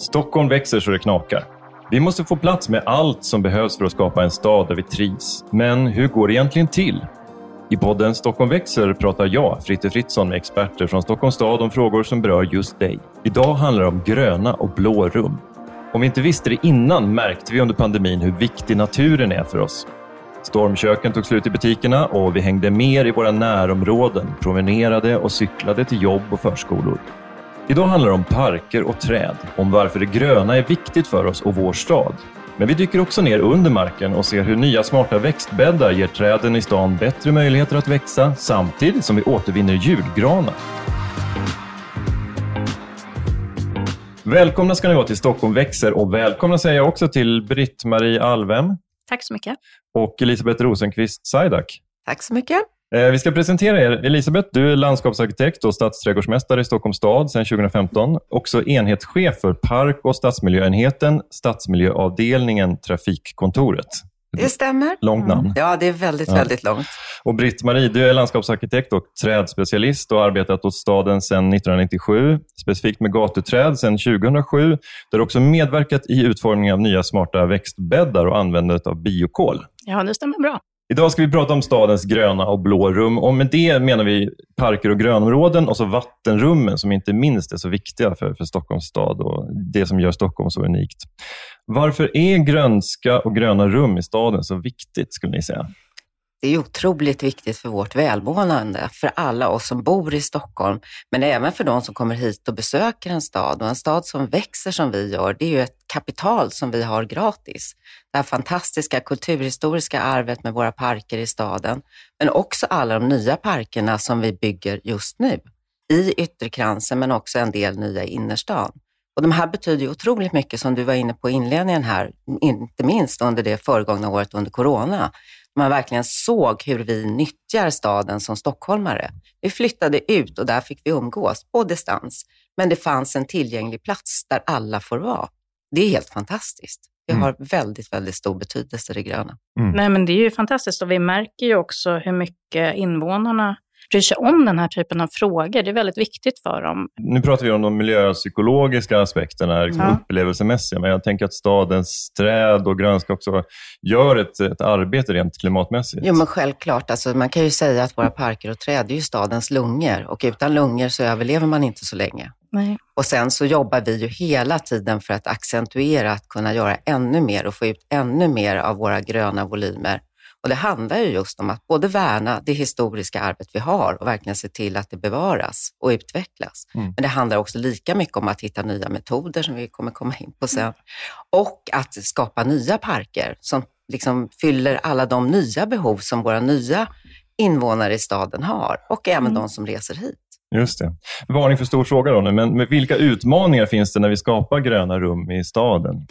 Stockholm växer så det knakar. Vi måste få plats med allt som behövs för att skapa en stad där vi trivs. Men hur går det egentligen till? I podden Stockholm växer pratar jag, Fritte Fritzson, med experter från Stockholms stad om frågor som berör just dig. Idag handlar det om gröna och blå rum. Om vi inte visste det innan märkte vi under pandemin hur viktig naturen är för oss. Stormköken tog slut i butikerna och vi hängde mer i våra närområden, promenerade och cyklade till jobb och förskolor. Idag handlar det om parker och träd, om varför det gröna är viktigt för oss och vår stad. Men vi dyker också ner under marken och ser hur nya smarta växtbäddar ger träden i stan bättre möjligheter att växa samtidigt som vi återvinner julgranar. Välkomna ska ni vara till Stockholm växer och välkomna säger jag också till Britt-Marie Alvem Tack så mycket. och Elisabeth Rosenqvist Sajdak. Tack så mycket. Eh, Vi ska presentera er. Elisabeth, du är landskapsarkitekt och stadsträdgårdsmästare i Stockholms stad sedan 2015. Också enhetschef för park och stadsmiljöenheten, stadsmiljöavdelningen, Trafikkontoret. Det stämmer. Långt namn. Ja, det är väldigt, Ja. väldigt långt. Och Britt-Marie, du är landskapsarkitekt och trädspecialist och har arbetat åt staden sedan 1997, specifikt med gatuträd sedan 2007. Du har också medverkat i utformningen av nya smarta växtbäddar och användandet av biokol. Ja, det stämmer bra. Idag ska vi prata om stadens gröna och blå rum och med det menar vi parker och grönområden och så vattenrummen som inte minst är så viktiga för, för Stockholms stad och det som gör Stockholm så unikt. Varför är grönska och gröna rum i staden så viktigt skulle ni säga? Det är otroligt viktigt för vårt välmående, för alla oss som bor i Stockholm, men även för de som kommer hit och besöker en stad. Och en stad som växer som vi gör, det är ju ett kapital som vi har gratis. Det här fantastiska kulturhistoriska arvet med våra parker i staden, men också alla de nya parkerna som vi bygger just nu i ytterkransen, men också en del nya i innerstan. Och de här betyder ju otroligt mycket som du var inne på i inledningen här, inte minst under det föregångna året under corona. Man verkligen såg hur vi nyttjar staden som stockholmare. Vi flyttade ut och där fick vi umgås på distans. Men det fanns en tillgänglig plats där alla får vara. Det är helt fantastiskt. Det Mm. har väldigt, väldigt stor betydelse det gröna. Nej, men det är ju fantastiskt och vi märker ju också hur mycket invånarna bryr sig om den här typen av frågor. Det är väldigt viktigt för dem. Nu pratar vi om de miljöpsykologiska aspekterna, liksom Ja. upplevelsemässiga, men jag tänker att stadens träd och grönska också gör ett, ett arbete rent klimatmässigt. Jo, men självklart. Alltså, man kan ju säga att våra parker och träd är ju stadens lungor och utan lungor så överlever man inte så länge. Nej. Och sen så jobbar vi ju hela tiden för att accentuera, att kunna göra ännu mer och få ut ännu mer av våra gröna volymer. Och det handlar ju just om att både värna det historiska arvet vi har och verkligen se till att det bevaras och utvecklas. Mm. Men det handlar också lika mycket om att hitta nya metoder som vi kommer komma in på sen. Och att skapa nya parker som liksom fyller alla de nya behov som våra nya invånare i staden har och även Mm. de som reser hit. Just det. Varning för stor fråga då nu, men vilka utmaningar finns det när vi skapar gröna rum i staden?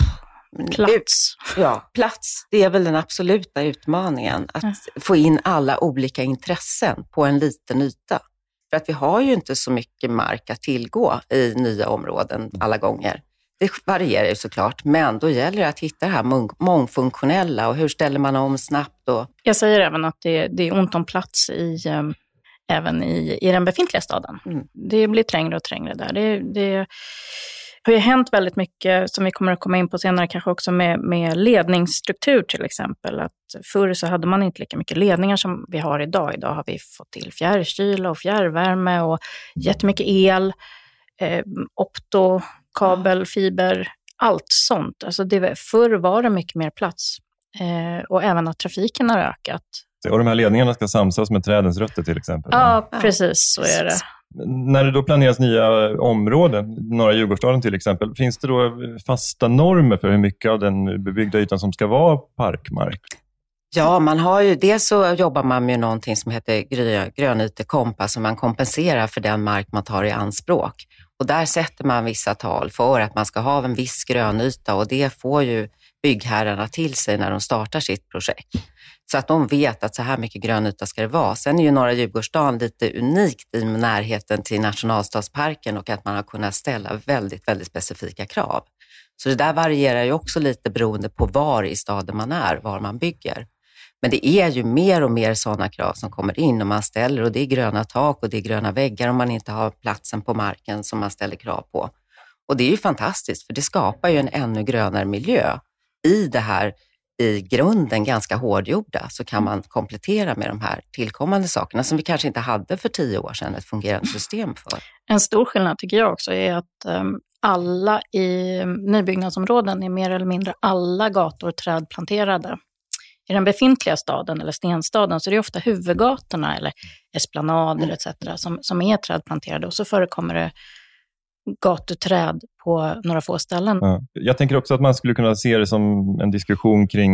Plats. Ja, plats. Det är väl den absoluta utmaningen. Att Ja. få in alla olika intressen på en liten yta. För att vi har ju inte så mycket mark att tillgå i nya områden alla gånger. Det varierar ju såklart, men då gäller det att hitta det här mång- mångfunktionella och hur ställer man om snabbt och Jag säger även att det, det är ont om plats i, ehm, även i, i den befintliga staden. Mm. Det blir trängre och trängre där. Det, det har ju hänt väldigt mycket, som vi kommer att komma in på senare, kanske också med, med ledningsstruktur till exempel. Att förr så hade man inte lika mycket ledningar som vi har idag. Idag har vi fått till fjärrkyla och fjärrvärme och jättemycket el, eh, opto, kabel, fiber, allt sånt. Alltså det, förr var det mycket mer plats. Eh, och även att trafiken har ökat. Och de här ledningarna ska samsas med trädens rötter till exempel. Ja, Ja, precis så är det. När det då planeras nya områden, norra Djurgårdsstaden till exempel, finns det då fasta normer för hur mycket av den bebyggda ytan som ska vara parkmark? Ja, man har ju, dels så jobbar man med någonting som heter grönytekomp, alltså som man kompenserar för den mark man tar i anspråk. Och där sätter man vissa tal för att man ska ha en viss grönyta och det får ju byggherrarna till sig när de startar sitt projekt. Så att de vet att så här mycket grönyta ska det vara. Sen är ju norra Djurgårdsstaden lite unikt i närheten till nationalstadsparken och att man har kunnat ställa väldigt, väldigt specifika krav. Så det där varierar ju också lite beroende på var i staden man är, var man bygger. Men det är ju mer och mer sådana krav som kommer in och man ställer och det är gröna tak och det är gröna väggar om man inte har platsen på marken som man ställer krav på. Och det är ju fantastiskt, för det skapar ju en ännu grönare miljö. I det här i grunden ganska hårdgjorda så kan man komplettera med de här tillkommande sakerna som vi kanske inte hade för tio år sedan ett fungerande system för. En stor skillnad tycker jag också är att um, alla i nybyggnadsområden är mer eller mindre alla gator trädplanterade. I den befintliga staden eller stenstaden så är det ofta huvudgatorna eller esplanader mm. etc. Som, som är trädplanterade och så förekommer det gatuträd på några få ställen. Ja. Jag tänker också att man skulle kunna se det som en diskussion kring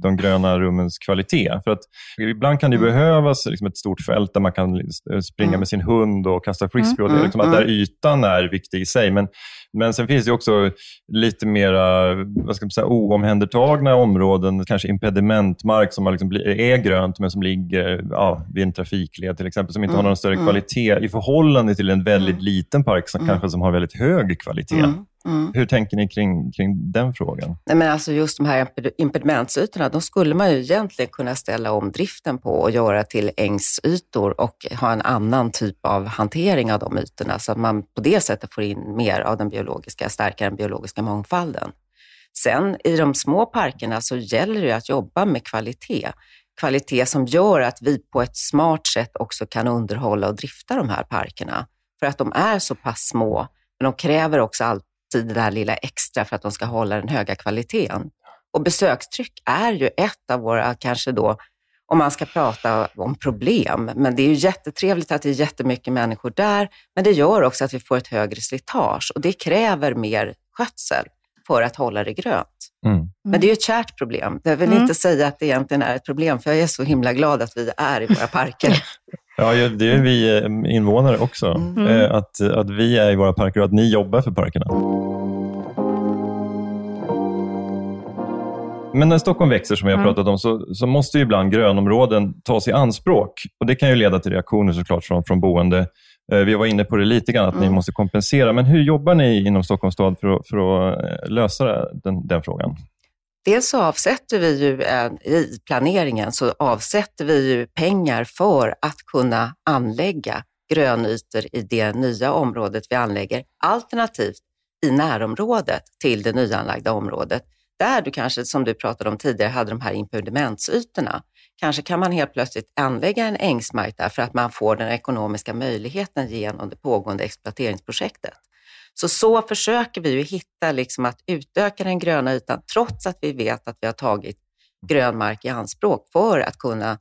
de gröna rummens kvalitet. För att ibland kan det mm. behövas liksom ett stort fält där man kan springa mm. med sin hund och kasta frisbee. Mm. Och det, liksom att där mm. ytan är viktig i sig. Men, men sen finns det också lite mera vad ska man säga, oomhändertagna områden, kanske impedimentmark som liksom är grönt men som ligger ja, vid en trafikled till exempel, som inte har någon större kvalitet i förhållande till en väldigt liten park som kanske som har väldigt hög kvalitet. Mm. Hur tänker ni kring, kring den frågan? Nej, men alltså just de här impedimentsytorna, de skulle man ju egentligen kunna ställa om driften på och göra till ängsytor och ha en annan typ av hantering av de ytorna så att man på det sättet får in mer av den biologiska, stärka den biologiska mångfalden. Sen i de små parkerna så gäller det att jobba med kvalitet. Kvalitet som gör att vi på ett smart sätt också kan underhålla och drifta de här parkerna. För att de är så pass små, men de kräver också allt alltid det där lilla extra för att de ska hålla den höga kvaliteten. Och besökstryck är ju ett av våra, kanske då, om man ska prata om problem. Men det är ju jättetrevligt att det är jättemycket människor där, men det gör också att vi får ett högre slitage och det kräver mer skötsel för att hålla det grönt. Mm. Men det är ju ett kärt problem. Jag vill mm. inte säga att det egentligen är ett problem, för jag är så himla glad att vi är i våra parker. Ja, det är vi eh, invånare också. Mm. Eh, att, att vi är i våra parker och att ni jobbar för parkerna. Men när Stockholm växer, som vi har pratat om, så, så måste ju ibland grönområden tas i anspråk. Och Det kan ju leda till reaktioner såklart från, från boende. Eh, vi var inne på det lite grann, att mm. ni måste kompensera. Men hur jobbar ni inom Stockholms stad för att, för att lösa den, den frågan? Dels så avsätter vi ju eh, i planeringen så avsätter vi ju pengar för att kunna anlägga grönytor i det nya området vi anlägger, alternativt i närområdet till det nyanlagda området. Där du kanske, som du pratade om tidigare, hade de här impedimentsytorna. Kanske kan man helt plötsligt anlägga en ängsmark där för att man får den ekonomiska möjligheten genom det pågående exploateringsprojektet. Så så försöker vi ju hitta liksom att utöka den gröna ytan trots att vi vet att vi har tagit grön mark i anspråk för att kunna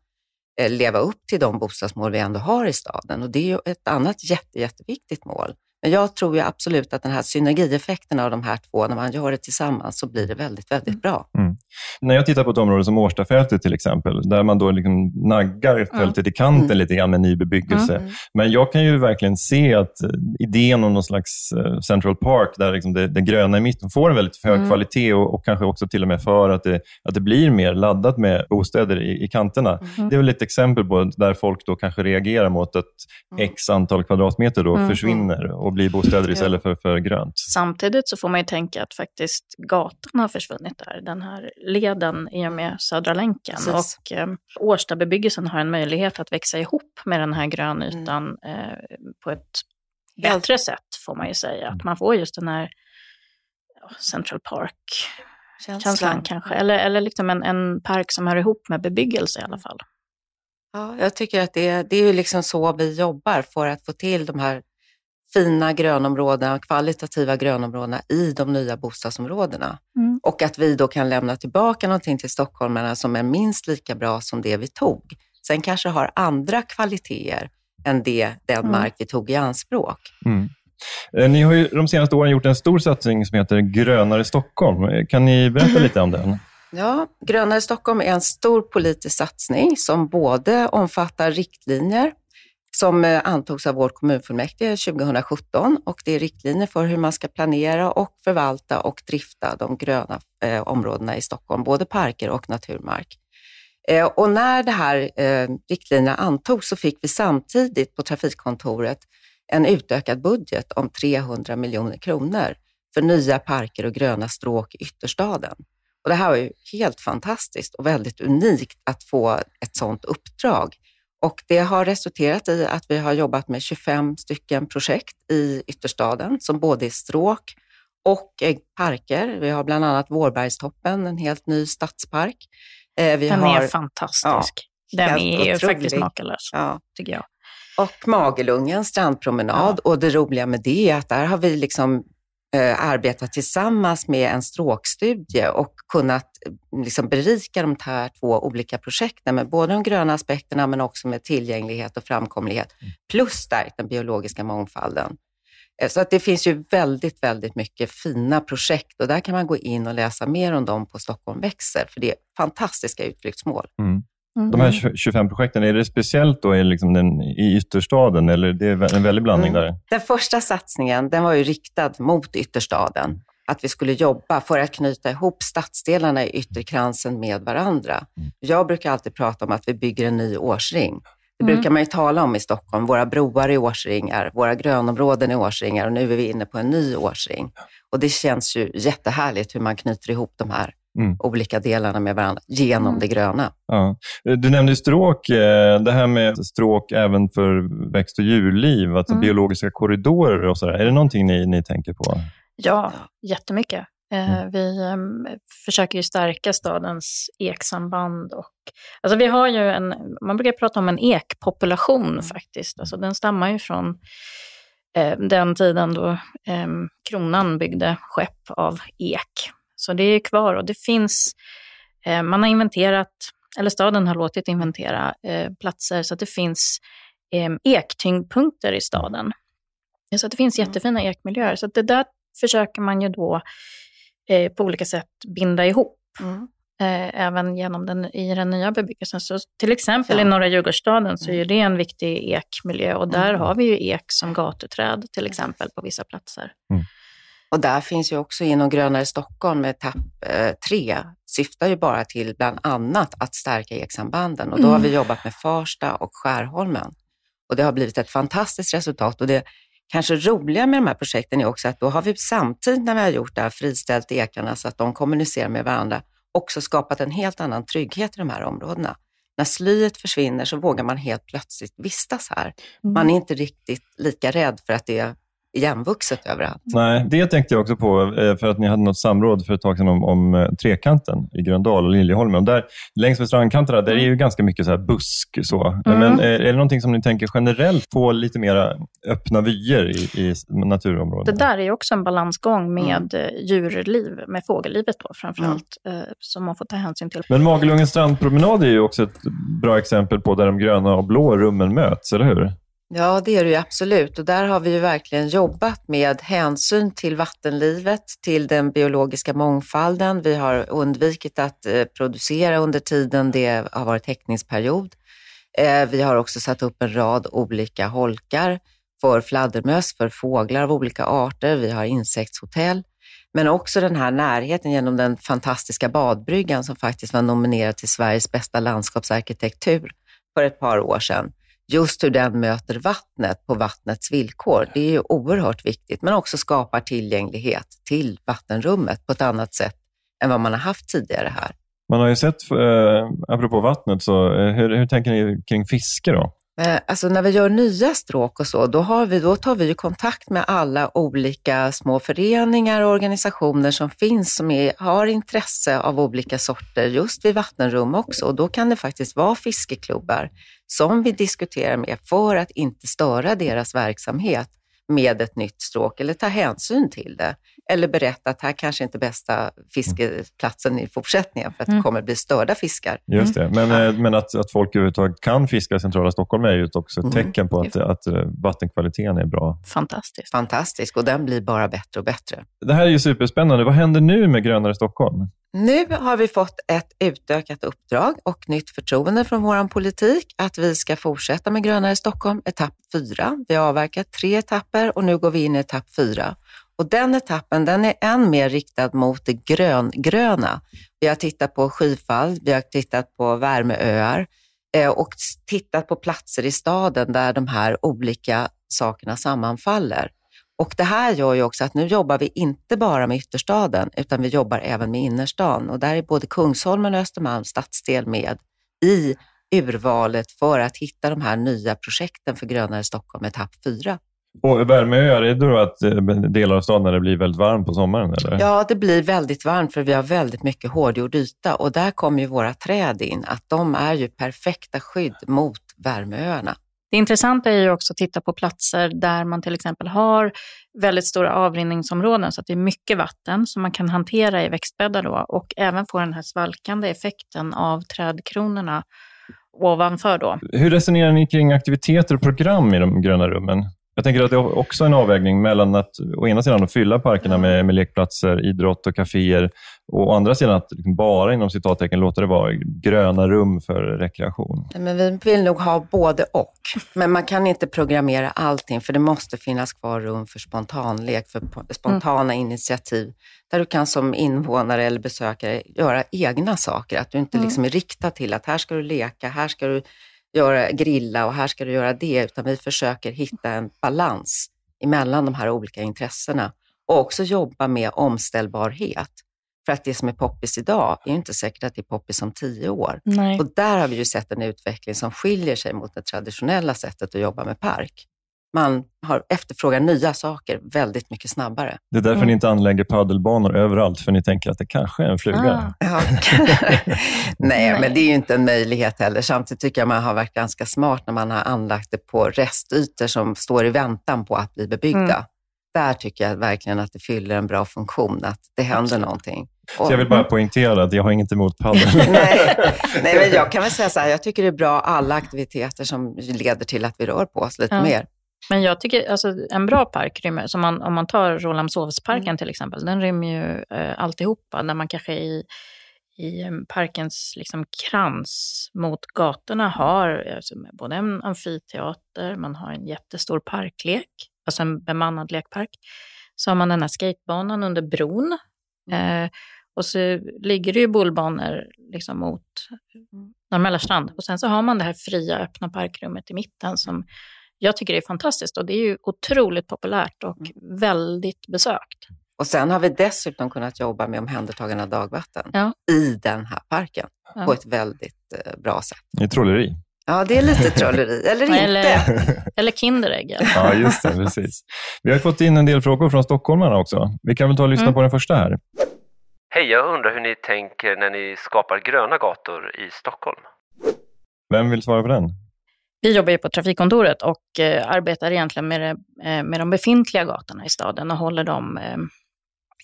eh, leva upp till de bostadsmål vi ändå har i staden. Och det är ju ett annat jätte, jätteviktigt mål. Men jag tror ju absolut att den här synergieffekten av de här två, när man gör det tillsammans, så blir det väldigt, väldigt mm. bra. Mm. När jag tittar på ett område som Årstafältet till exempel, där man då liksom naggar fältet mm. i kanten mm. lite grann med ny bebyggelse. Mm. Men jag kan ju verkligen se att eh, idén om någon slags eh, Central Park, där liksom det, det gröna i mitten får en väldigt hög mm. kvalitet och, och, kanske också till och med för att det, att det blir mer laddat med bostäder i, i kanterna. Det är väl ett exempel på där folk då kanske reagerar mot att x antal kvadratmeter då försvinner och blir bostäder istället för, för grönt. Samtidigt så får man ju tänka att faktiskt gatan har försvunnit där, den här leden i och med Södra länken. Precis. Och eh, Årstabebyggelsen har en möjlighet att växa ihop med den här grönytan mm. eh, på ett bättre ja. sätt, får man ju säga. Att man får just den här Central Park-känslan kanske. Eller, eller liksom en, en park som hör ihop med bebyggelse i alla fall. Ja, jag tycker att det, det är ju liksom så vi jobbar för att få till de här fina grönområdena, kvalitativa grönområdena i de nya bostadsområdena. Mm. Och att vi då kan lämna tillbaka någonting till stockholmarna som är minst lika bra som det vi tog. Sen kanske har andra kvaliteter än det, den mm. mark vi tog i anspråk. Mm. Eh, ni har ju de senaste åren gjort en stor satsning som heter Grönare Stockholm. Eh, kan ni berätta lite om den? Ja, Grönare Stockholm är en stor politisk satsning som både omfattar riktlinjer som eh, antogs av vårt kommunfullmäktige 2017 och det är riktlinjer för hur man ska planera och förvalta och drifta de gröna eh, områdena i Stockholm, både parker och naturmark. Eh, och när det här eh, riktlinjerna antogs så fick vi samtidigt på trafikkontoret en utökad budget om 300 miljoner kronor för nya parker och gröna stråk i ytterstaden. Och det här var ju helt fantastiskt och väldigt unikt att få ett sådant uppdrag. Och det har resulterat i att vi har jobbat med 25 stycken projekt i ytterstaden som både är stråk och parker. Vi har bland annat Vårbergstoppen, en helt ny stadspark. Eh, vi Den har, är fantastisk. Ja, Den är otrolig. faktiskt makalös, ja. tycker jag. Och Magelungen strandpromenad. Ja. Och det roliga med det är att där har vi liksom arbetat tillsammans med en stråkstudie och kunnat eh, liksom berika de här två olika projekten med både de gröna aspekterna men också med tillgänglighet och framkomlighet. Mm. Plus stärkt den biologiska mångfalden. Eh, så att det finns ju väldigt, väldigt mycket fina projekt och där kan man gå in och läsa mer om dem på Stockholm växer, för det är fantastiska utflyktsmål. Mm. Mm. De här 25 projekten, är det speciellt då liksom den, i ytterstaden eller det är en väldig blandning mm. där? Den första satsningen den var ju riktad mot ytterstaden. Att vi skulle jobba för att knyta ihop stadsdelarna i ytterkransen med varandra. Mm. Jag brukar alltid prata om att vi bygger en ny årsring. Det mm. brukar man ju tala om i Stockholm. Våra broar är årsringar, våra grönområden är årsringar och nu är vi inne på en ny årsring. Och det känns ju jättehärligt hur man knyter ihop de här mm. olika delarna med varandra genom mm. det gröna. Ja. Du nämnde stråk, eh, det här med stråk även för växt och djurliv, alltså mm. biologiska korridorer och sådär. Är det någonting ni, ni tänker på? Ja, jättemycket. Eh, mm. Vi um, försöker ju stärka stadens eksamband. Och, alltså vi har ju en, man brukar prata om en ekpopulation mm. faktiskt. Alltså den stammar ju från eh, den tiden då eh, kronan byggde skepp av ek. Så det är kvar och det finns, eh, man har inventerat, eller staden har låtit inventera eh, platser så att det finns eh, ektyngdpunkter i staden. Så att det finns mm. jättefina ekmiljöer. Så det där försöker man ju då eh, på olika sätt binda ihop. Mm. Eh, även genom den, i den nya bebyggelsen. Så till exempel ja. i norra Djurgårdsstaden så är mm. det en viktig ekmiljö och där mm. har vi ju ek som gatuträd till exempel på vissa platser. Mm. Och där finns ju också inom Grönare Stockholm, etapp eh, tre, syftar ju bara till bland annat att stärka eksambanden. Och då har vi mm. jobbat med Farsta och Skärholmen. Och det har blivit ett fantastiskt resultat. Och det kanske roliga med de här projekten är också att då har vi samtidigt när vi har gjort det här friställt ekarna så att de kommunicerar med varandra, också skapat en helt annan trygghet i de här områdena. När slyet försvinner så vågar man helt plötsligt vistas här. Mm. Man är inte riktigt lika rädd för att det är igenvuxet överallt. Nej, det tänkte jag också på, eh, för att ni hade något samråd för ett tag sedan om, om eh, Trekanten i Gröndal och Liljeholmen. Och där, längs med strandkanterna där är ju ganska mycket så busk. Så. Mm. Men är, eh, är det någonting som ni tänker generellt på lite mera öppna vyer i, i naturområden? Det där är också en balansgång med mm. djurliv, med fågellivet då framförallt, mm. som man får ta hänsyn till. Men Magelungens strandpromenad är ju också ett bra exempel på där de gröna och blå rummen möts, eller hur? Ja, det är det ju absolut. Och där har vi ju verkligen jobbat med hänsyn till vattenlivet, till den biologiska mångfalden. Vi har undvikit att eh, producera under tiden det har varit häckningsperiod. Eh, vi har också satt upp en rad olika holkar för fladdermöss, för fåglar av olika arter. Vi har insektshotell. Men också den här närheten genom den fantastiska badbryggan som faktiskt var nominerad till Sveriges bästa landskapsarkitektur för ett par år sedan just hur den möter vattnet på vattnets villkor. Det är ju oerhört viktigt, men också skapar tillgänglighet till vattenrummet på ett annat sätt än vad man har haft tidigare här. Man har ju sett, eh, apropå vattnet, så, eh, hur, hur tänker ni kring fiske då? Eh, alltså när vi gör nya stråk och så, då, har vi, då tar vi kontakt med alla olika små föreningar och organisationer som finns som är, har intresse av olika sorter just vid vattenrum också. Och då kan det faktiskt vara fiskeklubbar som vi diskuterar med för att inte störa deras verksamhet med ett nytt stråk eller ta hänsyn till det. Eller berätta att här kanske inte är bästa fiskeplatsen i fortsättningen för att mm. det kommer bli störda fiskar. Just det, men, mm. men att, att folk överhuvudtaget kan fiska i centrala Stockholm är ju också ett mm. tecken på att, att eh, vattenkvaliteten är bra. Fantastiskt. Fantastisk och den blir bara bättre och bättre. Det här är ju superspännande. Vad händer nu med Grönare Stockholm? Nu har vi fått ett utökat uppdrag och nytt förtroende från vår politik att vi ska fortsätta med Grönare Stockholm, etapp fyra. Vi har avverkat tre etapper och nu går vi in i etapp fyra. Och den etappen den är än mer riktad mot det gröngröna. Vi har tittat på skyfall, vi har tittat på värmeöar eh, och tittat på platser i staden där de här olika sakerna sammanfaller. Och det här gör ju också att nu jobbar vi inte bara med ytterstaden, utan vi jobbar även med innerstan. Och där är både Kungsholmen och Östermalms stadsdel med i urvalet för att hitta de här nya projekten för Grönare Stockholm etapp 4. Och värmeöar, är det då att eh, delar av staden det blir väldigt varmt på sommaren? Eller? Ja, det blir väldigt varmt för vi har väldigt mycket hårdgjord yta och där kommer ju våra träd in, att de är ju perfekta skydd mot värmeöarna. Det intressanta är ju också att titta på platser där man till exempel har väldigt stora avrinningsområden så att det är mycket vatten som man kan hantera i växtbäddar då och även få den här svalkande effekten av trädkronorna ovanför då. Hur resonerar ni kring aktiviteter och program i de gröna rummen? Jag tänker att det är också en avvägning mellan att å ena sidan att fylla parkerna med, med lekplatser, idrott och kaféer och å andra sidan att liksom bara inom citattecken låta det vara gröna rum för rekreation. Men vi vill nog ha både och. Men man kan inte programmera allting för det måste finnas kvar rum för spontanlek, för spontana mm. initiativ där du kan som invånare eller besökare göra egna saker. Att du inte mm. liksom är riktad till att här ska du leka, här ska du göra, grilla och här ska du göra det, utan vi försöker hitta en balans emellan de här olika intressena och också jobba med omställbarhet. För att det som är poppis idag är inte säkert att det är poppis om tio år. Nej. Och där har vi ju sett en utveckling som skiljer sig mot det traditionella sättet att jobba med park man har efterfrågar nya saker väldigt mycket snabbare. Det är därför mm. ni inte anlägger paddelbanor överallt, för ni tänker att det kanske är en fluga. Ah. Ja. Nej, men det är ju inte en möjlighet heller. Samtidigt tycker jag man har varit ganska smart när man har anlagt det på restytor som står i väntan på att bli bebyggda. Mm. Där tycker jag verkligen att det fyller en bra funktion, att det händer Absolut. någonting. Så jag vill bara poängtera att jag har inget emot padel. nej, nej, men jag kan väl säga så här, jag tycker det är bra alla aktiviteter som leder till att vi rör på oss lite ja. mer. Men jag tycker alltså, en bra park rymmer, som man, om man tar Rålambshovsparken mm. till exempel, den rymmer ju eh, alltihopa. När man kanske i, i eh, parkens liksom, krans mot gatorna har alltså, både en amfiteater, man har en jättestor parklek, alltså en bemannad lekpark. Så har man den här skatebanan under bron. Mm. Eh, och så ligger det ju bollbanor liksom mot. Norr Mälarstrand. Och sen så har man det här fria öppna parkrummet i mitten som jag tycker det är fantastiskt och det är ju otroligt populärt och mm. väldigt besökt. Och sen har vi dessutom kunnat jobba med omhändertagande av dagvatten ja. i den här parken ja. på ett väldigt eh, bra sätt. Det är trolleri. Ja, det är lite trolleri, eller inte. Eller, eller Kinderägg. Ja, just det. Precis. Vi har fått in en del frågor från stockholmarna också. Vi kan väl ta och lyssna mm. på den första här. Hej, jag undrar hur ni tänker när ni skapar gröna gator i Stockholm? Vem vill svara på den? Vi jobbar ju på trafikkontoret och eh, arbetar egentligen med, det, eh, med de befintliga gatorna i staden och håller dem eh,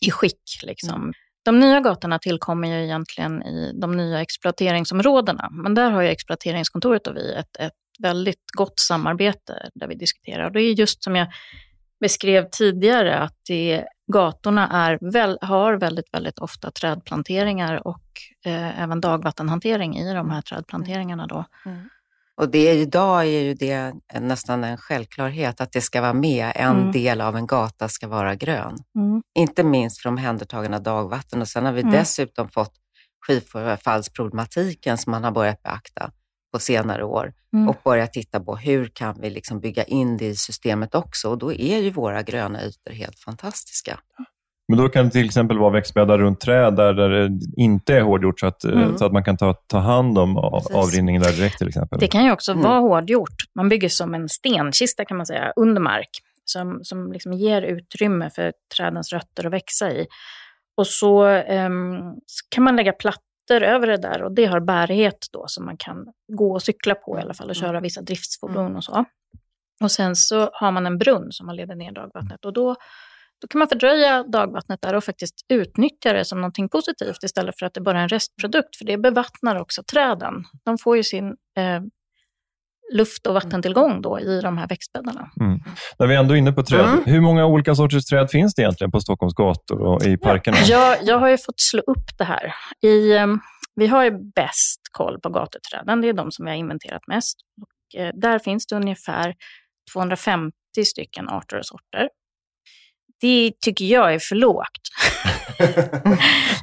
i skick. Liksom. Mm. De nya gatorna tillkommer ju egentligen i de nya exploateringsområdena. Men där har ju exploateringskontoret och vi ett, ett väldigt gott samarbete där vi diskuterar. Och det är just som jag beskrev tidigare att det, gatorna är väl, har väldigt, väldigt ofta trädplanteringar och eh, även dagvattenhantering i de här trädplanteringarna. Då. Mm. Och det idag är ju det nästan en självklarhet att det ska vara med. En mm. del av en gata ska vara grön. Mm. Inte minst för omhändertagande av dagvatten. Och sen har vi mm. dessutom fått skifallsproblematiken som man har börjat beakta på senare år mm. och börjat titta på hur kan vi liksom bygga in det i systemet också. Och då är ju våra gröna ytor helt fantastiska. Men då kan det till exempel vara växtbäddar runt träd där, där det inte är hårdgjort så att, eh, mm. så att man kan ta, ta hand om avrinningen där direkt till exempel. Det kan ju också mm. vara hårdgjort. Man bygger som en stenkista kan man säga, under mark som, som liksom ger utrymme för trädens rötter att växa i. Och så, um, kan man lägga plattor över det där och det har bärighet då som man kan gå och cykla på i alla fall och köra mm. vissa driftsfordon och så. Och sen så har man en brunn som man leder ner dagvattnet och då då kan man fördröja dagvattnet där och faktiskt utnyttja det som någonting positivt istället för att det bara är en restprodukt. För det bevattnar också träden. De får ju sin eh, luft och vattentillgång då i de här växtbäddarna. Mm. När vi ändå är inne på träd, mm. hur många olika sorters träd finns det egentligen på Stockholms gator och i parkerna? Ja, jag har ju fått slå upp det här. I, eh, vi har ju bäst koll på gatuträden, det är de som vi har inventerat mest. Och, eh, där finns det ungefär 250 stycken arter och sorter det tycker jag är för lågt.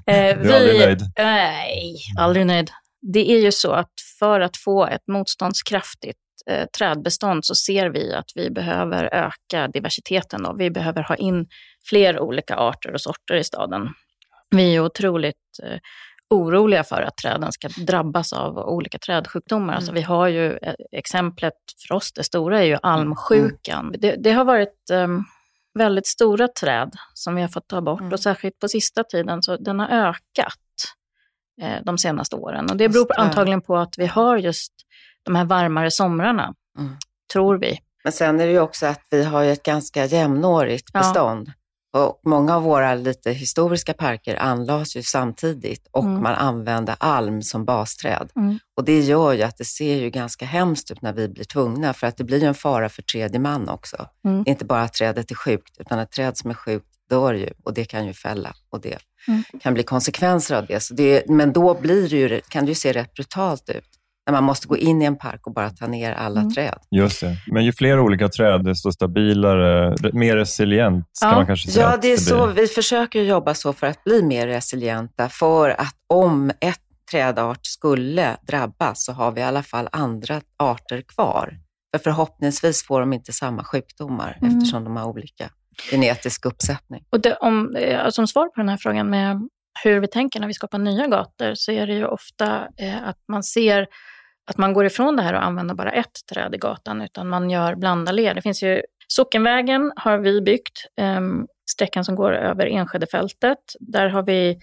eh, vi, du är aldrig nöjd? Nej, aldrig nöjd. Det är ju så att för att få ett motståndskraftigt eh, trädbestånd så ser vi att vi behöver öka diversiteten. Då. Vi behöver ha in fler olika arter och sorter i staden. Vi är otroligt eh, oroliga för att träden ska drabbas av olika trädsjukdomar. Mm. Alltså vi har ju eh, exemplet för oss, det stora är ju almsjukan. Det, det har varit um, väldigt stora träd som vi har fått ta bort Mm. och särskilt på sista tiden så den har ökat eh, de senaste åren. Och det beror det. antagligen på att vi har just de här varmare somrarna, Mm. tror vi. Men sen är det ju också att vi har ett ganska jämnårigt Ja. Och många av våra lite historiska parker anlades ju samtidigt och Mm. man använde alm som basträd. Mm. Och det gör ju att det ser ju ganska hemskt ut när vi blir tvungna, för att det blir ju en fara för tredje man också. Mm. Det är inte bara att trädet är sjukt, utan ett träd som är sjukt dör ju och det kan ju fälla och det Mm. kan bli konsekvenser av det. Så det men då blir det ju, kan det ju se rätt brutalt ut när man måste gå in i en park och bara ta ner alla Mm. träd. Just det. Men ju fler olika träd, desto stabilare, mer resilient ska Ja. man kanske säga Ja, det är så. blir. Vi försöker jobba så för att bli mer resilienta. För att om ett trädart skulle drabbas så har vi i alla fall andra arter kvar. För förhoppningsvis får de inte samma sjukdomar Mm. eftersom de har olika genetisk uppsättning. Och det, om, eh, som svar på den här frågan med hur vi tänker när vi skapar nya gator så är det ju ofta eh, att man ser att man går ifrån det här och använder bara ett träd i gatan utan man gör blandade led. Det finns ju Sockenvägen har vi byggt, eh, sträckan som går över Enskedefältet. Där har vi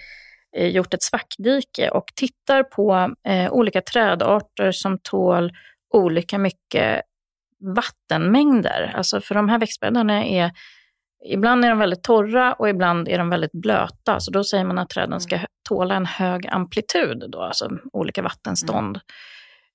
eh, gjort ett svackdike och tittar på eh, olika trädarter som tål olika mycket vattenmängder. Alltså för de här växtbäddarna är Ibland är de väldigt torra och ibland är de väldigt blöta. Så då säger man att träden ska tåla en hög amplitud, då, alltså olika vattenstånd.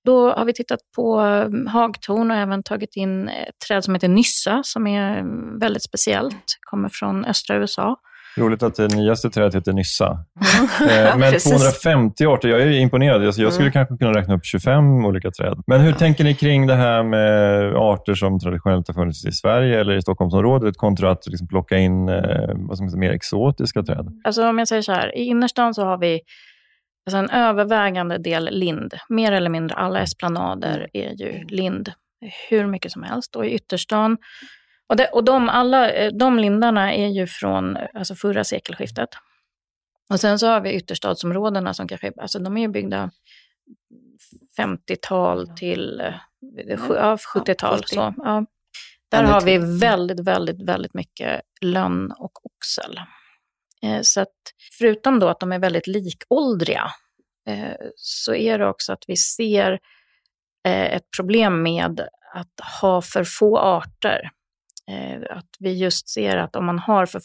Då har vi tittat på eh, hagtorn och även tagit in ett träd som heter nyssa, som är eh, väldigt speciellt, kommer från östra USA. Roligt att det nyaste trädet heter Nyssa. Eh, Men precis. 250 arter, jag är imponerad. Jag skulle Mm. kanske kunna räkna upp 25 olika träd. Men hur tänker ni kring det här med arter som traditionellt har funnits i Sverige eller i Stockholmsområdet kontra att liksom plocka in eh, vad man säga, mer exotiska träd? Alltså om jag säger så här, i innerstan så har vi alltså en övervägande del lind. Mer eller mindre alla esplanader är ju lind, hur mycket som helst. Och i ytterstan, och, det, och de, alla, eh, de lindarna är ju från alltså förra sekelskiftet. Och sen så har vi ytterstadsområdena som kanske, alltså de är ju byggda 50-tal till eh, sju- ja, 70-tal. 70. Så, ja. Där har vi väldigt, väldigt, väldigt mycket lönn och oxel. Eh, så att förutom då att de är väldigt likåldriga eh, så är det också att vi ser eh, ett problem med att ha för få arter. Att vi just ser att om man har för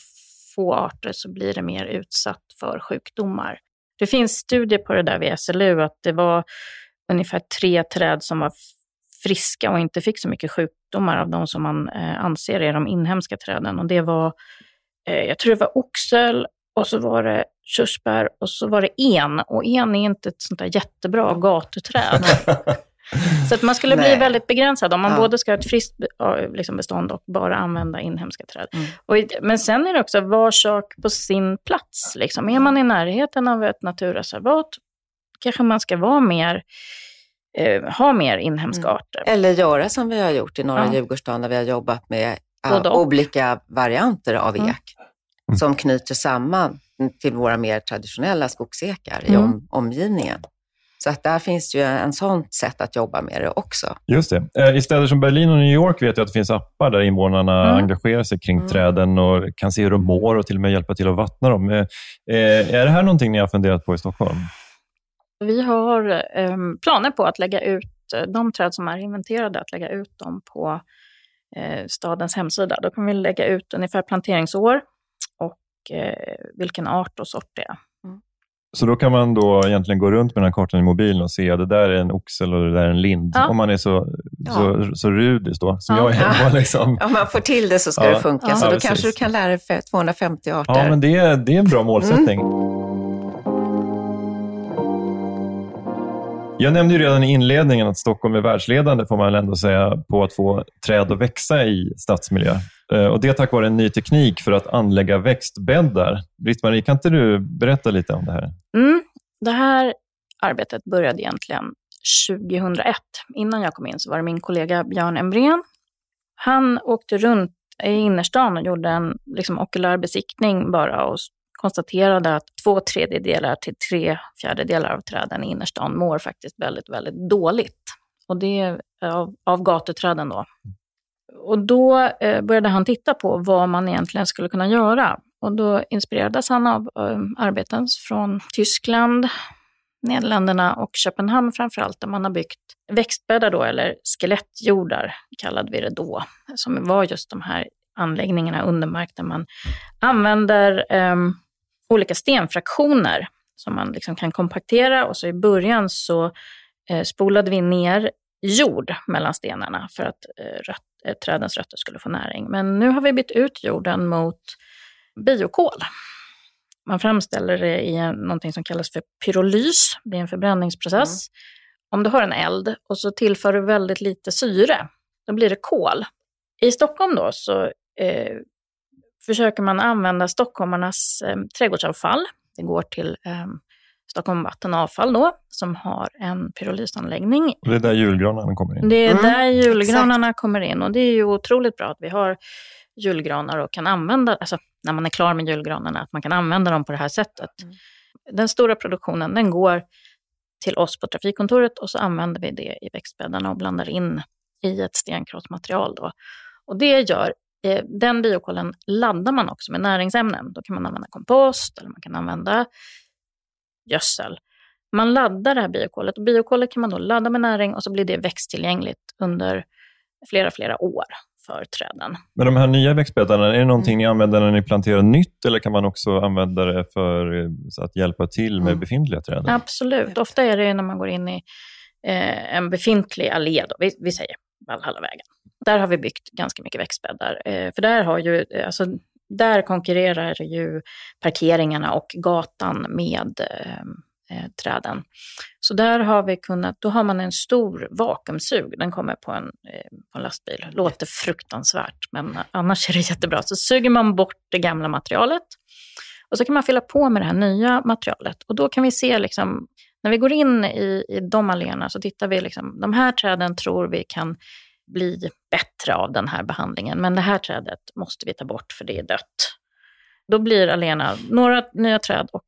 få arter så blir det mer utsatt för sjukdomar. Det finns studier på det där vid SLU att det var ungefär tre träd som var friska och inte fick så mycket sjukdomar av de som man anser är de inhemska träden. Och det var, jag tror det var oxel och så var det körsbär och så var det en. Och en är inte ett sånt där jättebra gatuträd. Så att man skulle bli Nej. väldigt begränsad om man Ja. både ska ha ett friskt liksom bestånd och bara använda inhemska träd. Mm. Och, men sen är det också var sak på sin plats. Liksom. Är man i närheten av ett naturreservat kanske man ska vara mer, eh, ha mer inhemska Mm. arter. Eller göra som vi har gjort i norra Ja. Djurgårdsstaden där vi har jobbat med olika varianter av ek Mm. Som knyter samman till våra mer traditionella skogsekar i Mm. om, omgivningen. Så att där finns det ju en sånt sätt att jobba med det också. Just det. Eh, I städer som Berlin och New York vet jag att det finns appar där invånarna Mm. engagerar sig kring Mm. träden och kan se hur de mår och till och med hjälpa till att vattna dem. Eh, eh, Är det här någonting ni har funderat på i Stockholm? Vi har eh, planer på att lägga ut de träd som är inventerade, att lägga ut dem på stadens hemsida. Då kommer vi lägga ut ungefär planteringsår och eh, vilken art och sort det är. Så då kan man då egentligen gå runt med den här kartan i mobilen och se att det där är en oxel och det där är en lind. Ja. Om man är så, så, så rudis då, som Ja. jag är. Ja. Liksom. Om man får till det så ska Ja. det funka. Ja. Så Ja, då precis. kanske du kan lära dig för 250 arter. Ja, men det, är- det är en bra målsättning. Jag nämnde ju redan i inledningen att Stockholm är världsledande, får man ändå säga, på att få träd att växa i stadsmiljö. Eh, och det är tack vare en ny teknik för att anlägga växtbäddar. Britt-Marie, kan inte du berätta lite om det här? Mm. Det här arbetet började egentligen 2001. Innan jag kom in så var det min kollega Björn Embrén. Han åkte runt i innerstan och gjorde en liksom, okulär besiktning bara och konstaterade att två tredjedelar till tre fjärdedelar av träden i innerstan mår faktiskt väldigt, väldigt dåligt. Och det är av, av gatuträden då. Och då eh, började han titta på vad man egentligen skulle kunna göra. Och då inspirerades han av eh, arbeten från Tyskland, Nederländerna och Köpenhamn framförallt, där man har byggt växtbäddar då, eller skelettjordar kallade vi det då, som var just de här anläggningarna under mark där man använder eh, olika stenfraktioner som man liksom kan kompaktera och så i början så eh, spolade vi ner jord mellan stenarna för att eh, röt, eh, trädens rötter skulle få näring. Men nu har vi bytt ut jorden mot biokol. Man framställer det i en, någonting som kallas för pyrolys. Det är en förbränningsprocess. Mm. Om du har en eld och så tillför du väldigt lite syre, då blir det kol. I Stockholm då så eh, försöker man använda stockholmarnas eh, trädgårdsavfall. Det går till eh, Stockholm Vatten Avfall då, som har en pyrolysanläggning. Och det är där julgranarna kommer in? Det är mm, där julgranarna exakt. kommer in och det är ju otroligt bra att vi har julgranar och kan använda, alltså när man är klar med julgranarna, att man kan använda dem på det här sättet. Mm. Den stora produktionen den går till oss på trafikkontoret och så använder vi det i växtbäddarna och blandar in i ett stenkrossmaterial. Då. Och det gör, den biokolen laddar man också med näringsämnen. Då kan man använda kompost eller man kan använda gödsel. Man laddar det här biokolet och biokolet kan man då ladda med näring och så blir det växttillgängligt under flera, flera år för träden. Men de här nya växtbäddarna, är det någonting mm. ni använder när ni planterar nytt eller kan man också använda det för eh, att hjälpa till med mm. befintliga träd? Absolut, ofta är det när man går in i eh, en befintlig allé, då. Vi, vi säger Valhallavägen. Där har vi byggt ganska mycket växtbäddar, eh, för där har ju, eh, alltså, där konkurrerar ju parkeringarna och gatan med eh, eh, träden. Så där har vi kunnat, då har man en stor vakuumsug, den kommer på en, eh, på en lastbil. Låter fruktansvärt, men annars är det jättebra. Så suger man bort det gamla materialet och så kan man fylla på med det här nya materialet. Och då kan vi se, liksom, när vi går in i, i de alléerna så tittar vi, liksom, de här träden tror vi kan bli bättre av den här behandlingen, men det här trädet måste vi ta bort för det är dött. Då blir alléerna några nya träd och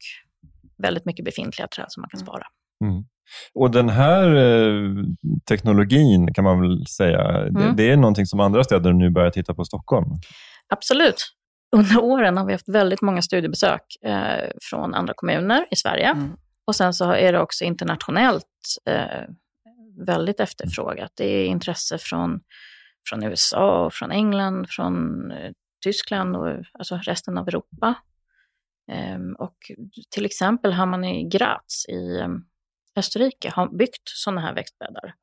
väldigt mycket befintliga träd som man kan mm. spara. Mm. Och den här eh, teknologin kan man väl säga, mm. det, det, är någonting som andra städer nu börjar titta på Stockholm? Absolut. Under åren har vi haft väldigt många studiebesök eh, från andra kommuner i Sverige. Mm. Och sen så är det också internationellt eh, väldigt efterfrågat. Det är intresse från, från USA, och från England, från eh, Tyskland och alltså resten av Europa. Ehm, och till exempel har man i Graz i eh, Österrike har byggt sådana här växtbäddar.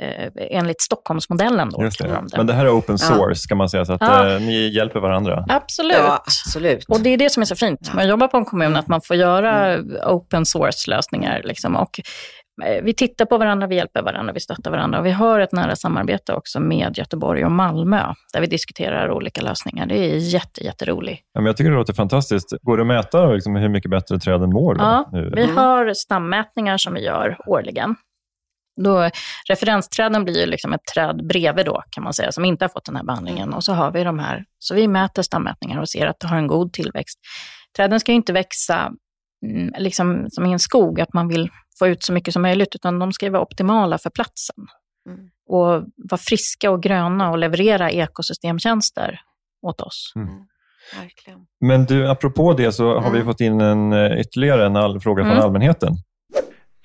Eh, enligt Stockholmsmodellen. Då, det. De Men det här är open source, ja. kan man säga, så att ja. eh, ni hjälper varandra? Absolut. Ja, absolut. Och det är det som är så fint med att jobba på en kommun, att man får göra mm. open source-lösningar. Liksom. Och Eh, vi tittar på varandra, vi hjälper varandra, vi stöttar varandra. Och vi har ett nära samarbete också med Göteborg och Malmö, där vi diskuterar olika lösningar. Det är jätte, jätteroligt. Ja, men jag tycker det låter fantastiskt. Går det att mäta liksom hur mycket bättre träden mår? Då, ja, nu? vi har stammätningar som vi gör årligen. Då, referensträden blir ju liksom ett träd bredvid då, kan man säga, som inte har fått den här behandlingen. Och så har vi de här, så vi mäter stammätningar och ser att det har en god tillväxt. Träden ska ju inte växa mm, liksom som i en skog, att man vill få ut så mycket som möjligt, utan de ska vara optimala för platsen. Mm. Och vara friska och gröna och leverera ekosystemtjänster åt oss. Mm. mm. Verkligen. Men du, apropå det så har vi mm. fått in en, eh, ytterligare en all, fråga från mm. allmänheten.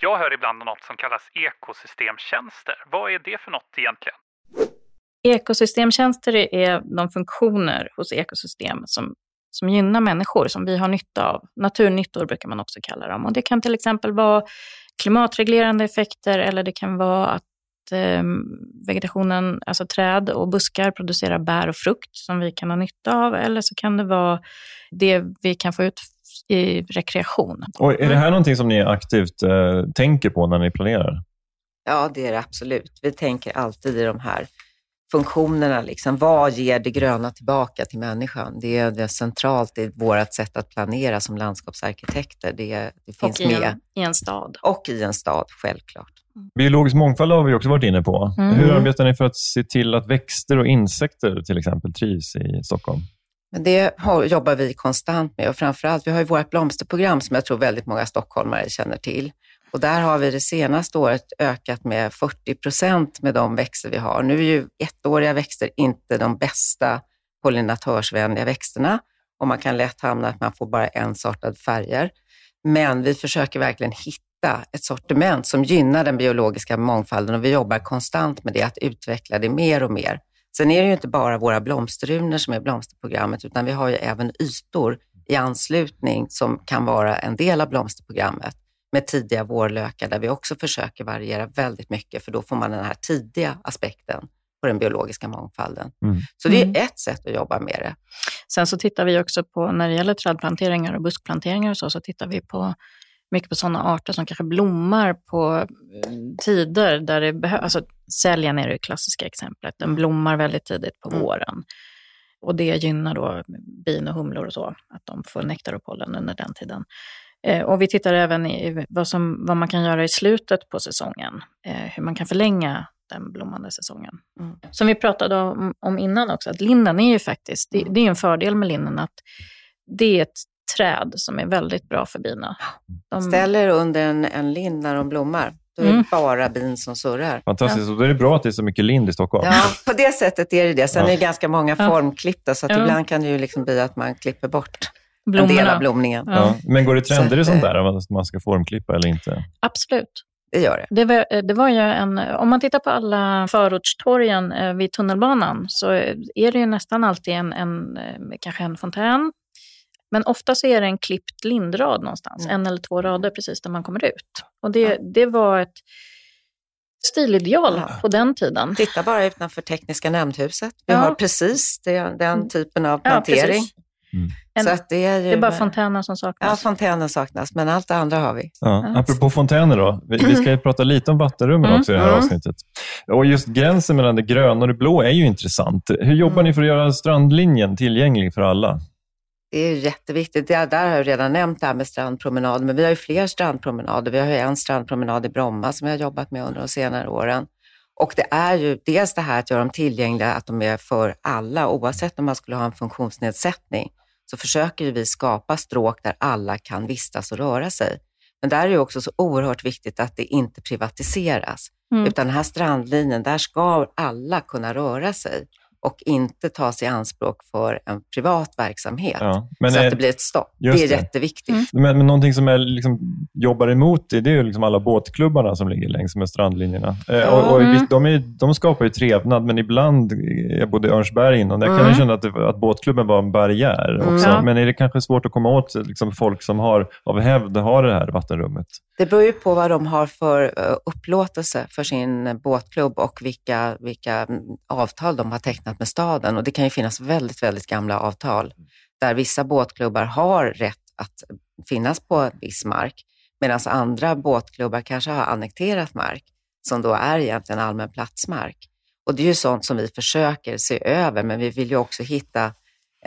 Jag hör ibland om något som kallas ekosystemtjänster. Vad är det för något egentligen? Ekosystemtjänster är de funktioner hos ekosystem som som gynnar människor, som vi har nytta av. Naturnyttor brukar man också kalla dem. Och det kan till exempel vara klimatreglerande effekter eller det kan vara att eh, vegetationen, alltså träd och buskar producerar bär och frukt som vi kan ha nytta av. Eller så kan det vara det vi kan få ut i rekreation. Och är det här någonting som ni aktivt eh, tänker på när ni planerar? Ja, det är det absolut. Vi tänker alltid i de här funktionerna. Liksom. Vad ger det gröna tillbaka till människan? Det är, det är centralt i vårt sätt att planera som landskapsarkitekter. Det, det finns och i med. En, i en stad. Och i en stad, självklart. Mm. Biologisk mångfald har vi också varit inne på. Mm. Hur arbetar ni för att se till att växter och insekter till exempel trivs i Stockholm? Det jobbar vi konstant med och framförallt, vi har ju vårt blomsterprogram som jag tror väldigt många stockholmare känner till. Och där har vi det senaste året ökat med 40 procent med de växter vi har. Nu är ju ettåriga växter inte de bästa pollinatörsvänliga växterna och man kan lätt hamna att man får bara ensartade färger. Men vi försöker verkligen hitta ett sortiment som gynnar den biologiska mångfalden och vi jobbar konstant med det, att utveckla det mer och mer. Sen är det ju inte bara våra blomsterrunor som är blomsterprogrammet, utan vi har ju även ytor i anslutning som kan vara en del av blomsterprogrammet med tidiga vårlökar där vi också försöker variera väldigt mycket för då får man den här tidiga aspekten på den biologiska mångfalden. Mm. Så det är mm. ett sätt att jobba med det. Sen så tittar vi också på, när det gäller trädplanteringar och buskplanteringar och så, så tittar vi på mycket på sådana arter som kanske blommar på eh, tider där det behövs. Alltså, säljan är det klassiska exemplet. Den blommar väldigt tidigt på mm. våren. Och det gynnar då bin och humlor och så, att de får nektar och pollen under den tiden. Eh, och vi tittar även i vad, som, vad man kan göra i slutet på säsongen, eh, hur man kan förlänga den blommande säsongen. Mm. Som vi pratade om, om, innan också, att linden är ju faktiskt, det, det är en fördel med linden att det är ett träd som är väldigt bra för bina. De... Ställer under en, en lind när de blommar. Då är det mm. bara bin som surrar. Fantastiskt. Ja. Och då är det bra att det är så mycket lind i Stockholm. Ja, på det sättet är det det. Sen ja. är det ganska många formklippta, så att ja. ibland kan det ju liksom bli att man klipper bort Blommorna. en del av blomningen. Ja. Men går det trender i sånt där, att man ska formklippa eller inte? Absolut. Det gör det. Det var, det var ju en, om man tittar på alla förortstorgen eh, vid tunnelbanan så är det ju nästan alltid en, en eh, kanske en fontän men ofta så är det en klippt lindrad någonstans, mm. en eller två rader precis där man kommer ut. Och det, ja. det var ett stilideal ja. på den tiden. Titta bara utanför Tekniska nämndhuset. Vi ja. har precis det, den mm. typen av plantering. Mm. Så att det, är ju, det är bara fontänen som saknas. Ja, fontänen saknas, men allt det andra har vi. Ja. Apropå fontäner då, vi, vi ska prata lite om vattenrummen mm. också i det här mm. avsnittet. Och just gränsen mellan det gröna och det blå är ju intressant. Hur jobbar mm. ni för att göra strandlinjen tillgänglig för alla? Det är jätteviktigt. Det där har jag redan nämnt det här med strandpromenader, men vi har ju fler strandpromenader. Vi har ju en strandpromenad i Bromma som vi har jobbat med under de senare åren. Och det är ju dels det här att göra dem tillgängliga, att de är för alla, oavsett om man skulle ha en funktionsnedsättning, så försöker vi skapa stråk där alla kan vistas och röra sig. Men där är det också så oerhört viktigt att det inte privatiseras, mm. utan den här strandlinjen, där ska alla kunna röra sig och inte tas i anspråk för en privat verksamhet. Ja, så är, att det blir ett stopp. Det är det. jätteviktigt. Mm. Men, men någonting som är, liksom, jobbar emot det, det är liksom alla båtklubbarna som ligger längs med strandlinjerna. Ja. och, och mm. de, är, de skapar ju trevnad, men ibland, jag bodde i Örnsberg innan, där mm. kan jag känna att, det, att båtklubben var en barriär också. Ja. Men är det kanske svårt att komma åt liksom, folk som har, av hävd har det här vattenrummet? Det beror ju på vad de har för eh, upplåtelse för sin båtklubb och vilka, vilka mm, avtal de har tecknat med staden. Och det kan ju finnas väldigt, väldigt gamla avtal där vissa båtklubbar har rätt att finnas på viss mark, medan andra båtklubbar kanske har annekterat mark som då är egentligen allmän platsmark. Och det är ju sånt som vi försöker se över, men vi vill ju också hitta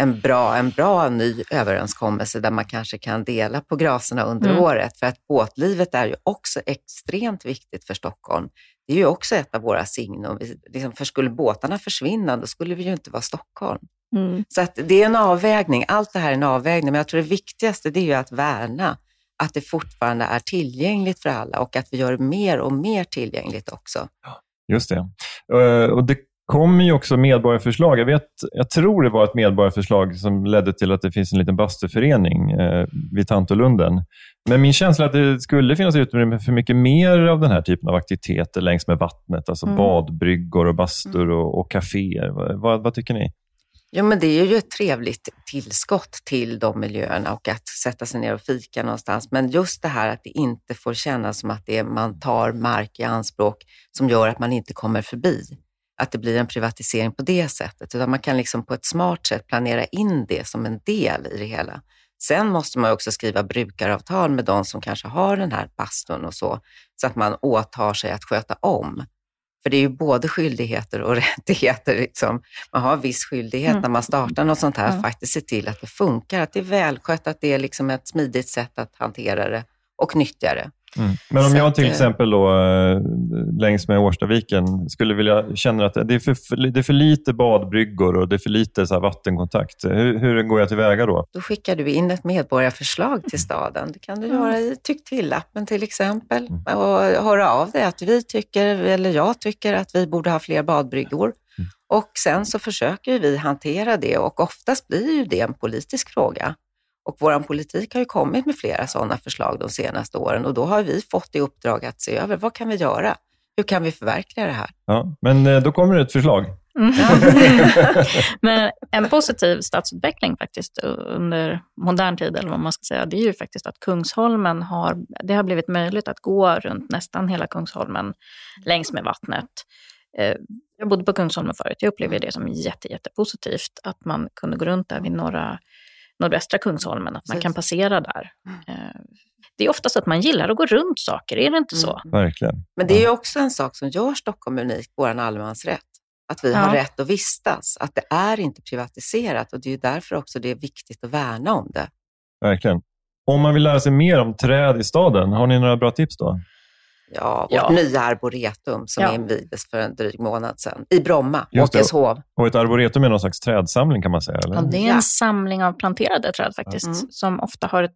en bra, en bra ny överenskommelse där man kanske kan dela på graserna under mm. året. För att båtlivet är ju också extremt viktigt för Stockholm. Det är ju också ett av våra signum. Liksom, för skulle båtarna försvinna, då skulle vi ju inte vara Stockholm. Mm. Så att det är en avvägning. Allt det här är en avvägning, men jag tror det viktigaste det är ju att värna att det fortfarande är tillgängligt för alla och att vi gör mer och mer tillgängligt också. Just det. Eh, och det kommer ju också medborgarförslag. Jag, vet, jag tror det var ett medborgarförslag som ledde till att det finns en liten bastuförening eh, vid Tantolunden. Men min känsla är att det skulle finnas utrymme för mycket mer av den här typen av aktiviteter längs med vattnet. Alltså mm. badbryggor, och bastur och, och kaféer. Vad, vad tycker ni? Jo, men det är ju ett trevligt tillskott till de miljöerna och att sätta sig ner och fika någonstans. Men just det här att det inte får kännas som att det är, man tar mark i anspråk som gör att man inte kommer förbi att det blir en privatisering på det sättet, utan man kan liksom på ett smart sätt planera in det som en del i det hela. Sen måste man också skriva brukaravtal med de som kanske har den här bastun och så, så att man åtar sig att sköta om. För det är ju både skyldigheter och rättigheter. Liksom. Man har viss skyldighet mm. när man startar något sånt här, mm. faktiskt se till att det funkar, att det är välskött, att det är liksom ett smidigt sätt att hantera det och nyttja det. Mm. Men om Så jag att, till eh, exempel då, eh, längs med Årstaviken skulle vilja känna att det är för, det är för lite badbryggor och det är för lite så här vattenkontakt. Hur, hur går jag tillväga då? Då skickar du in ett medborgarförslag till staden. Det kan du göra i tyck till-appen till exempel. Och höra av dig att vi tycker, eller jag tycker att vi borde ha fler badbryggor. Och sen så försöker vi hantera det och oftast blir ju det en politisk fråga. Och vår politik har ju kommit med flera sådana förslag de senaste åren och då har vi fått i uppdrag att se över vad kan vi göra? Hur kan vi förverkliga det här? Ja, men eh, då kommer det ett förslag. Mm. Men en positiv stadsutveckling faktiskt under modern tid, eller vad man ska säga, det är ju faktiskt att Kungsholmen har, det har blivit möjligt att gå runt nästan hela Kungsholmen längs med vattnet. Eh, Jag bodde på Kungsholmen förut, jag upplevde det som jätte, jättepositivt att man kunde gå runt där vid norra, nordvästra Kungsholmen, att man Precis. kan passera där. Eh, Det är oftast att man gillar att gå runt saker, är det inte så? Verkligen. Men det är ju också en sak som gör Stockholm unikt, vår allemansrätt. Att vi har Ja. rätt att vistas, att det är inte privatiserat och det är ju därför också det är viktigt att värna om det. Verkligen. Om man vill lära sig mer om träd i staden, har ni några bra tips då? Ja, vårt Ja. nya arboretum som Ja. invigdes för en dryg månad sedan i Bromma. Åkeshov. Och ett arboretum är någon slags trädsamling kan man säga? Eller? Ja, det är Ja. en samling av planterade träd faktiskt, Mm. som ofta har ett,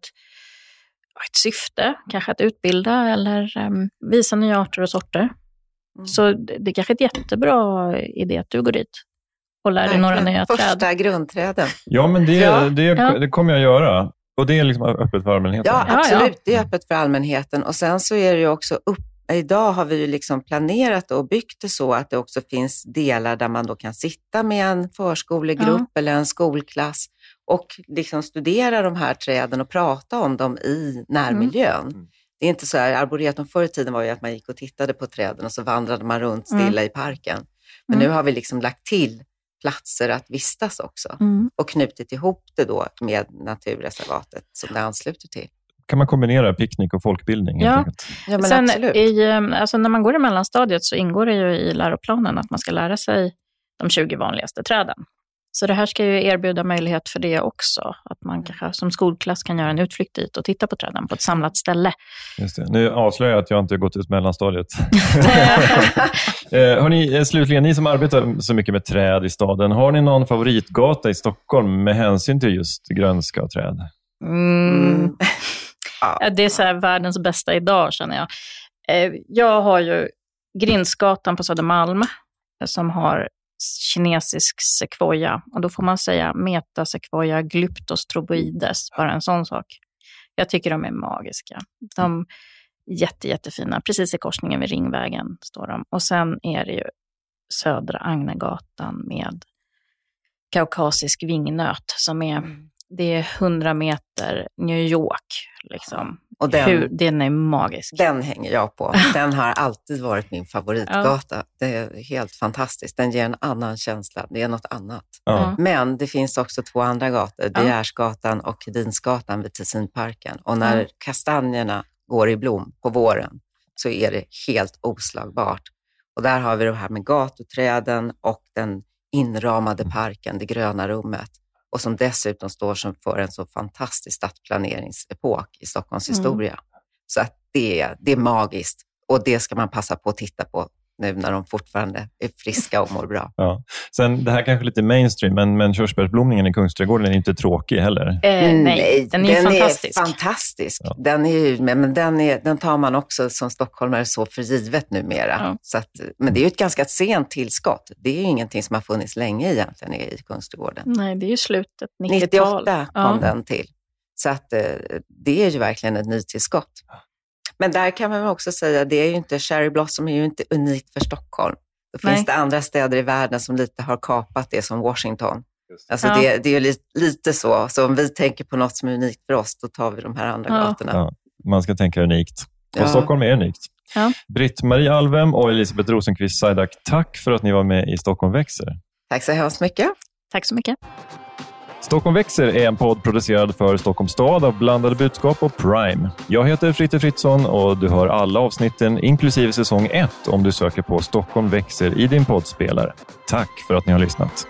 ett syfte, kanske att utbilda eller em, visa nya arter och sorter. Mm. Så det, det är kanske är ett jättebra idé att du går dit och lär dig några nya Första träd. grundträden. Ja, men det, Ja. det, det kommer jag göra. Och det är liksom öppet för allmänheten? Ja, Ja, absolut. ja. Det är öppet för allmänheten. Och sen så är det ju också upp Idag har vi ju liksom planerat och byggt det så att det också finns delar där man då kan sitta med en förskolegrupp eller en skolklass och liksom studera de här träden och prata om dem i närmiljön. Mm. Det är inte så här, arboretum förr i tiden var ju att man gick och tittade på träden och så vandrade man runt stilla Mm. i parken. Men Mm. nu har vi liksom lagt till platser att vistas också Mm. och knutit ihop det då med naturreservatet som det ansluter till. Kan man kombinera picknick och folkbildning? Ja. Ja, men Sen absolut. i, em, alltså när man går i mellanstadiet så ingår det ju i läroplanen att man ska lära sig de 20 vanligaste träden. Så det här ska ju erbjuda möjlighet för det också. Att man kanske som skolklass kan göra en utflykt dit och titta på träden på ett samlat ställe. Just det. Nu avslöjar jag att jag inte har gått ut mellanstadiet. eh, hörni, eh, slutligen, ni som arbetar så mycket med träd i staden, har ni någon favoritgata i Stockholm med hänsyn till just grönska och träd? Mm. Mm. Det är så här världens bästa idag känner jag. Eh, Jag har ju Grindsgatan på Södermalm som har kinesisk sekvoja. Och då får man säga metasekvoja glyptos troboides, bara en sån sak. Jag tycker de är magiska. De är jätte, jättefina. Precis i korsningen vid Ringvägen står de. Och sen är det ju Södra Agnegatan med kaukasisk vingnöt som är, det är 100 meter New York. Liksom. Och den, Hur, den är magisk. den hänger jag på. Den har alltid varit min favoritgata. Det är helt fantastiskt. Den ger en annan känsla. Det är något annat. Ja. Men det finns också två andra gator. Ja. De och Dinsgatan vid Tessinparken. Och när Ja. kastanjerna går i blom på våren så är det helt oslagbart. Och där har vi det här med gatuträden och den inramade parken, det gröna rummet. Och som dessutom står som för en så fantastisk stadsplaneringsepok i Stockholms Mm. historia. Så att det, det är magiskt och det ska man passa på att titta på nu när de fortfarande är friska och mår bra. Ja. Sen, det här kanske är lite mainstream, men, men körsbärsblomningen i Kungsträdgården är inte tråkig heller. Eh, nej, den är ju fantastisk. fantastisk. Ja. Den, är ju, men den, är, den tar man också som stockholmare så för givet numera. Ja. Så att, men det är ju ett ganska sent tillskott. Det är ju ingenting som har funnits länge egentligen i Kungsträdgården. nej, det är ju slutet 90-tal. 98 kom Ja. den till. Så att, eh, det är ju verkligen ett nytillskott. Men där kan man också säga, det är ju inte, Cherry Blossom är ju inte unikt för Stockholm. Då finns Nej. det andra städer i världen som lite har kapat det, som Washington. Alltså Ja. det, det är ju lite, lite så. Så om vi tänker på något som är unikt för oss, då tar vi de här andra Ja. gatorna. Ja. Man ska tänka unikt. Och Ja. Stockholm är unikt. Ja. Britt-Marie Alvem och Elisabeth Rosenqvist Sajdak, tack för att ni var med i Stockholm växer. Tack så hemskt mycket. Tack så mycket. Stockholm växer är en podd producerad för Stockholms stad av Blandade budskap och Prime. Jag heter Fritte Fritzson och du hör alla avsnitten, inklusive säsong 1, om du söker på Stockholm växer i din poddspelare. Tack för att ni har lyssnat.